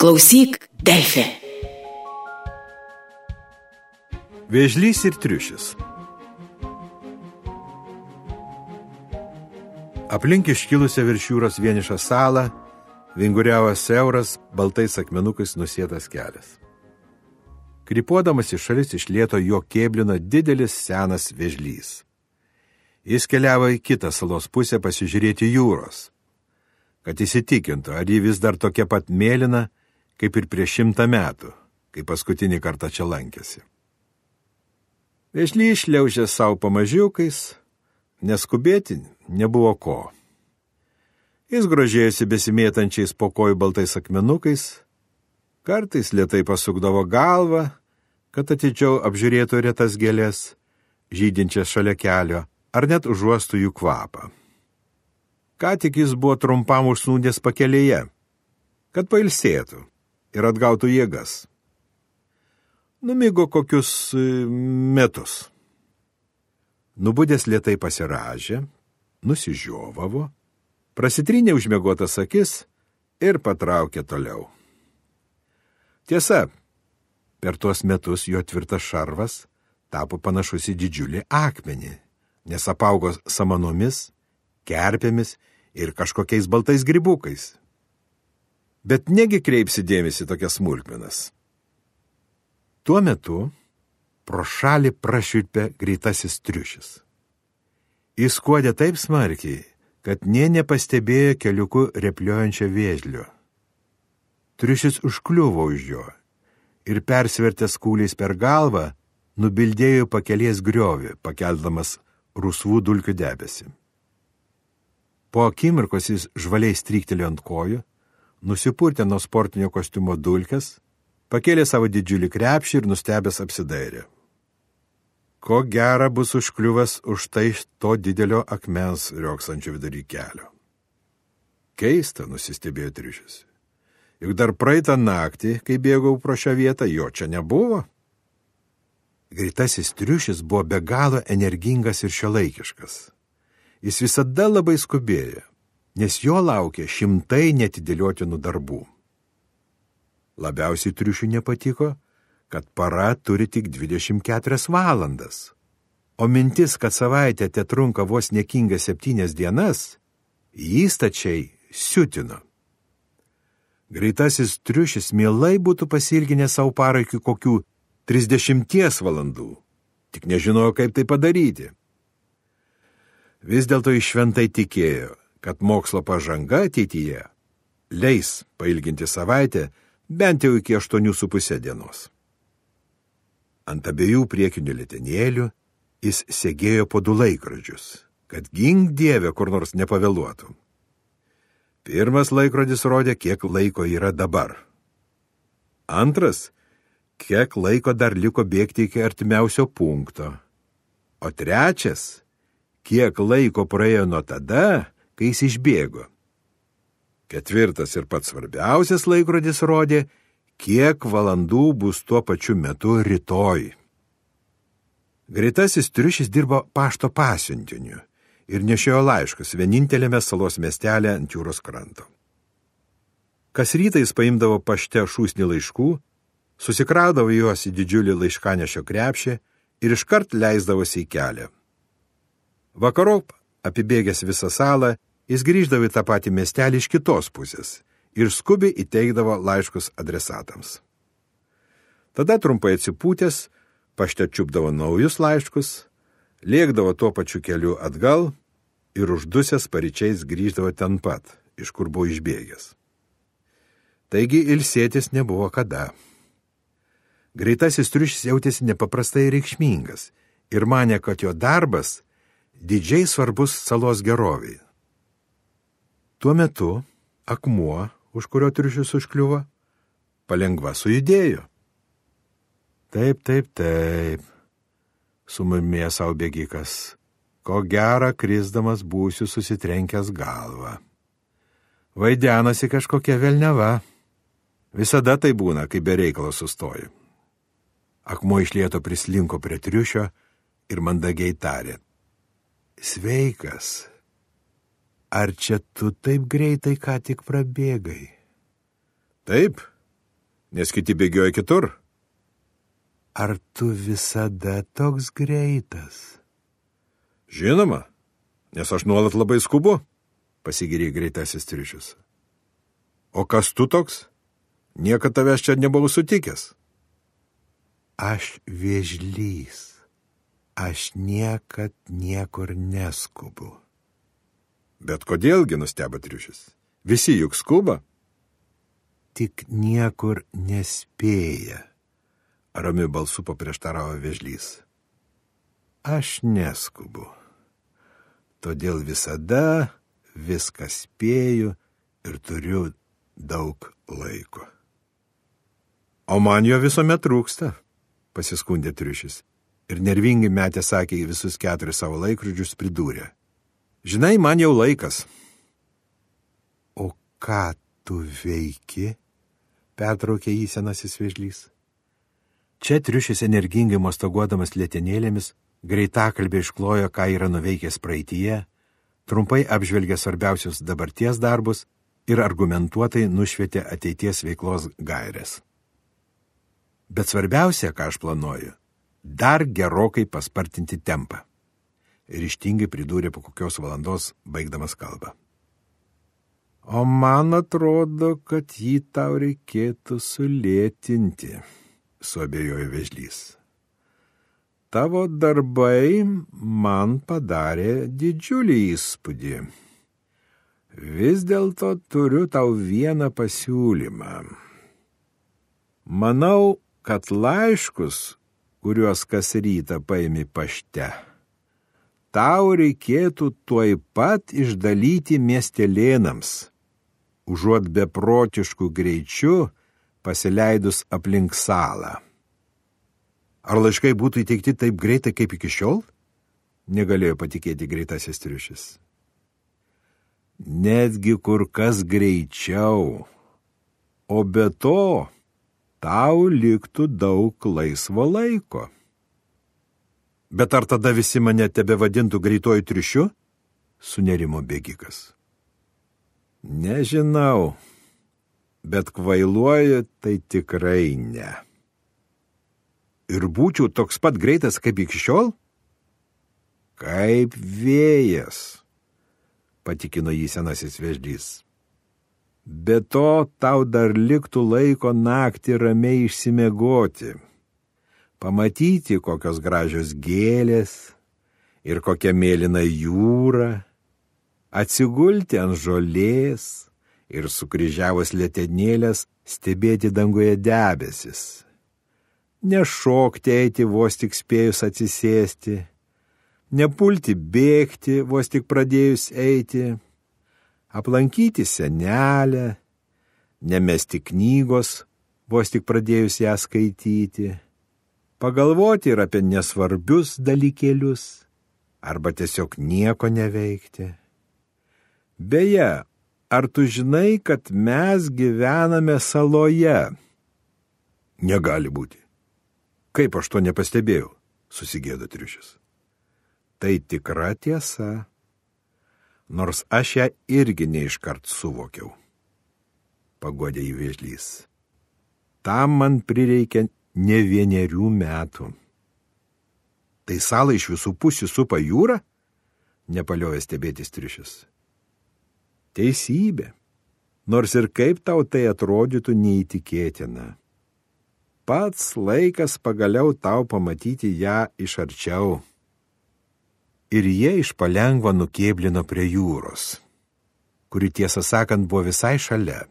Klausyk, Delfi. Vėžlys ir triušis. Aplink iškilusią virš jūros vienišą salą vinguriavo siauras, baltais akmenukais nusėtas kelias. Krypuodamas į šalis iš lieto jo kėblino didelis senas vėžlys. Jis keliavo į kitą salos pusę pasižiūrėti jūros, kad įsitikintų, ar ji vis dar tokia pat mėlyna, kaip ir prieš šimtą metų, kai paskutinį kartą čia lankėsi. Vėžly išliaužė savo pamažiukais, neskubėti nebuvo ko. Jis grožėjosi besimėtančiais po kojų baltais akmenukais, kartais lietai pasukdavo galvą, kad atidžiau apžiūrėtų retas gėlės, žydinčias šalia kelio, ar net užuostų jų kvapą. Ką tik jis buvo trumpam užsnūdęs pakelėje, kad pailsėtų ir atgautų jėgas. Numigo kokius e, metus. Nubudęs lietai pasiražė, nusižiovavo, prasitrynė užmėgotas akis ir patraukė toliau. Tiesa, per tuos metus jo tvirtas šarvas tapo panašus į didžiulį akmenį nes apaugo samanomis, kerpėmis ir kažkokiais baltais gribukais. Bet negi kreipsi dėmesį tokias smulkmenas. Tuo metu pro šalį prašiutpė greitasis triušis. Jis skuodė taip smarkiai, kad nie nepastebėjo keliuku repliojančio vėžlio. Triušis užkliuvo už jo ir persvertęs kūliais per galvą, nubildėjo pakelės griovį, pakeldamas rusvų dulkių debesį. Po akimirkos jis žvaliai stryktelė ant kojų, nusipurtė nuo sportinio kostiumo dulkes, pakėlė savo didžiulį krepšį ir nustebęs apsidairė. Ko gera bus užkliuvęs už tai to didelio akmens rioksančio vidury kelio. Keista, nusistebėjo triušis. Juk dar praeitą naktį, kai bėgau pro šią vietą, jo čia nebuvo. Greitasis triušis buvo be galo energingas ir šiuolaikiškas. Jis visada labai skubėjo, nes jo laukė šimtai netidėliotinų darbų. Labiausiai triušiui nepatiko, kad para turi tik 24 valandas, o mintis, kad savaitė te trunka vos nekinga septynias dienas, jį stačiai siutino. Greitasis triušis mielai būtų pasilginę savo parą iki kokių 30 valandų, tik nežinojo, kaip tai padaryti. Vis dėlto iš šventai tikėjo, kad mokslo pažanga ateityje leis pailginti savaitę bent jau iki 8,5 dienos. Ant abiejų priekinių lėtenėlių jis segėjo po du laikrodžius, kad gink dievė kur nors nepavėluotų. Pirmas laikrodis rodė, kiek laiko yra dabar. Antras kiek laiko dar liko bėgti iki artimiausio punkto. O trečias, kiek laiko praėjo nuo tada, kai jis išbėgo. Ketvirtas ir pats svarbiausias laikrodis rodė, kiek valandų bus tuo pačiu metu rytoj. Greitasis triušis dirbo pašto pasiuntiniu ir nešiojo laiškus vienintelėme salos miestelė ant jūros kranto. Kas rytą jis paimdavo pašte šūsnį laiškų susikraudavo juos į didžiulį laiškanešio krepšį ir iškart leisdavosi į kelią. Vakarop, apibėgęs visą salą, jis grįždavo į tą patį miestelį iš kitos pusės ir skubiai įteikdavo laiškus adresatams. Tada trumpai atsipūtęs, pašte čiupdavo naujus laiškus, lėkdavo tuo pačiu keliu atgal ir uždusęs paryčiais grįždavo ten pat, iš kur buvo išbėgęs. Taigi ilsėtis nebuvo kada. Greitasis triušis jautėsi nepaprastai reikšmingas ir mane, kad jo darbas didžiai svarbus salos geroviai. Tuo metu akmuo, už kurio triušis užkliuvo, palengva sujudėjo. Taip, taip, taip, sumurmė savo bėgikas, ko gera krisdamas būsiu susitrenkęs galvą. Vaidenasi kažkokia velneva. Visada tai būna, kai be reikalo sustoju. Akmuo išlieto prislinko prie triušio ir mandagiai tarė. Sveikas. Ar čia tu taip greitai ką tik prabėgai? Taip, nes kiti bėgioja kitur. Ar tu visada toks greitas? Žinoma, nes aš nuolat labai skubu, pasigirė greitasis triušius. O kas tu toks? Niekada tavęs čia nebuvau sutikęs. Aš viežlys. Aš niekad niekur neskubu. Bet kodėlgi nustebo triušis? Visi juk skuba. Tik niekur nespėja, Ramiu balsu paprieštaravo viežlys. Aš neskubu. Todėl visada viską spėju ir turiu daug laiko. O man jo visuomet trūksta, pasiskundė triušis. Ir nervingai metė sakė į visus keturis savo laikrodžius pridūrė. Žinai, man jau laikas. O ką tu veiki? pertraukė jį senasis vėžlys. Čia triušis energingai mostaguodamas lėtenėlėmis, greitakalbė išklojo, ką yra nuveikęs praeitie, trumpai apžvelgė svarbiausius dabarties darbus ir argumentuotai nušvietė ateities veiklos gairės. Bet svarbiausia, ką aš planuoju, dar gerokai paspartinti tempą. Ryštingai pridūrė po kokios valandos, baigdamas kalbą. O man atrodo, kad jį tau reikėtų sulėtinti, suabejojo vežlys. Tavo darbai man padarė didžiulį įspūdį. Vis dėlto turiu tau vieną pasiūlymą. Manau, kad laiškus, kuriuos kas rytą paimi pašte, tau reikėtų tuoj pat išdalyti miestelėnams užuot beprotiškų greičių pasileidus aplink salą. Ar laiškai būtų įteikti taip greitai kaip iki šiol? Negalėjo patikėti greitasis triušis. Netgi kur kas greičiau. O be to, tau liktų daug laisvo laiko. Bet ar tada visi mane tebe vadintų greituoju triušiu? Sunerimo bėgikas. Nežinau, bet kvailuoju tai tikrai ne. Ir būčiau toks pat greitas kaip iki šiol? Kaip vėjas, patikino jį senasis veždys. Be to tau dar liktų laiko naktį ramiai išsimegoti, pamatyti kokios gražios gėlės ir kokia mėlyna jūra. Atsigulti ant žolės ir sukryžiavus lėtenėlės stebėti danguje debesis. Nešokti eiti vos tik spėjus atsisėsti, nepulti bėgti vos tik pradėjus eiti, aplankyti senelę, nemesti knygos vos tik pradėjus ją skaityti, pagalvoti ir apie nesvarbius dalykėlius, arba tiesiog nieko neveikti. Beje, ar tu žinai, kad mes gyvename saloje? Negali būti. Kaip aš to nepastebėjau, susigėdo triušis. Tai tikra tiesa, nors aš ją irgi neiškart suvokiau. Pagodė į vėžlys. Tam man prireikė ne vienerių metų. Tai salą iš visų pusių supa jūra? Nepaliovė stebėtis triušis. Teisybė. Nors ir kaip tau tai atrodytų neįtikėtina. Pats laikas pagaliau tau pamatyti ją iš arčiau. Ir jie iš palengva nukėblino prie jūros, kuri tiesą sakant buvo visai šalia.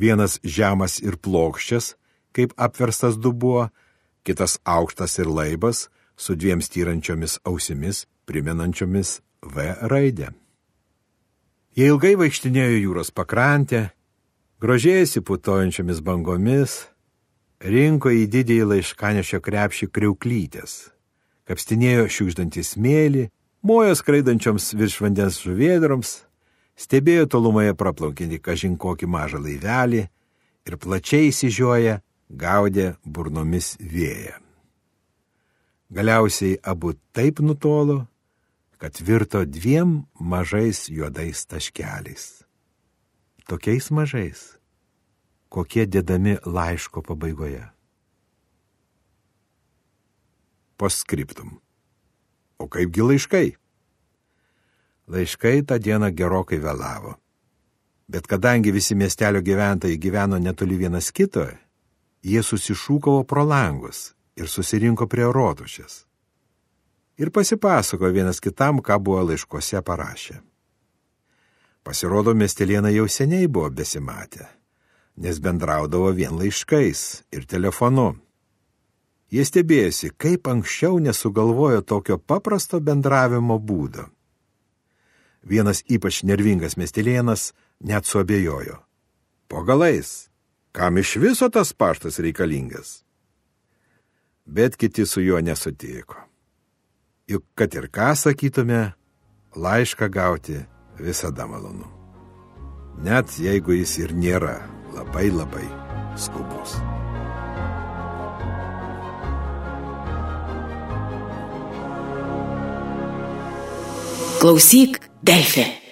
Vienas žemas ir plokščias, kaip apverstas dubuo, kitas aukštas ir laibas su dviem styrančiomis ausimis, primenančiomis V raidę. Jie ilgai vaikštinėjo jūros pakrantę, grožėjosi putojančiomis bangomis, rinko į didįjį laiškanešio krepšį kriuklytės, kapstinėjo šiukždantį smėlį, mojo skraidančioms virš vandens žuvėdroms, stebėjo tolumoje praplaukinti kažin kokį mažą laivelį ir plačiai įsižioja gaudė burnomis vėją. Galiausiai abu taip nutolo, kad virto dviem mažais juodais taškeliais. Tokiais mažais, kokie dėdami laiško pabaigoje. Postscriptum. O kaipgi laiškai? Laiškai tą dieną gerokai vėlavo. Bet kadangi visi miestelio gyventojai gyveno netoli vienas kito, jie susišūkavo pro langus ir susirinko prie rotušės. Ir pasipasako vienas kitam, ką buvo laiškose parašę. Pasirodo, miestelėna jau seniai buvo besimatę, nes bendraudavo vien laiškais ir telefonu. Jie stebėjosi, kaip anksčiau nesugalvojo tokio paprasto bendravimo būdo. Vienas ypač nervingas miestelėnas net suabejojo. Po galais, kam iš viso tas paštas reikalingas? Bet kiti su juo nesutiko. Juk kad ir ką sakytume, laišką gauti visada malonu. Net jeigu jis ir nėra labai labai skubus. Klausyk, Delfė.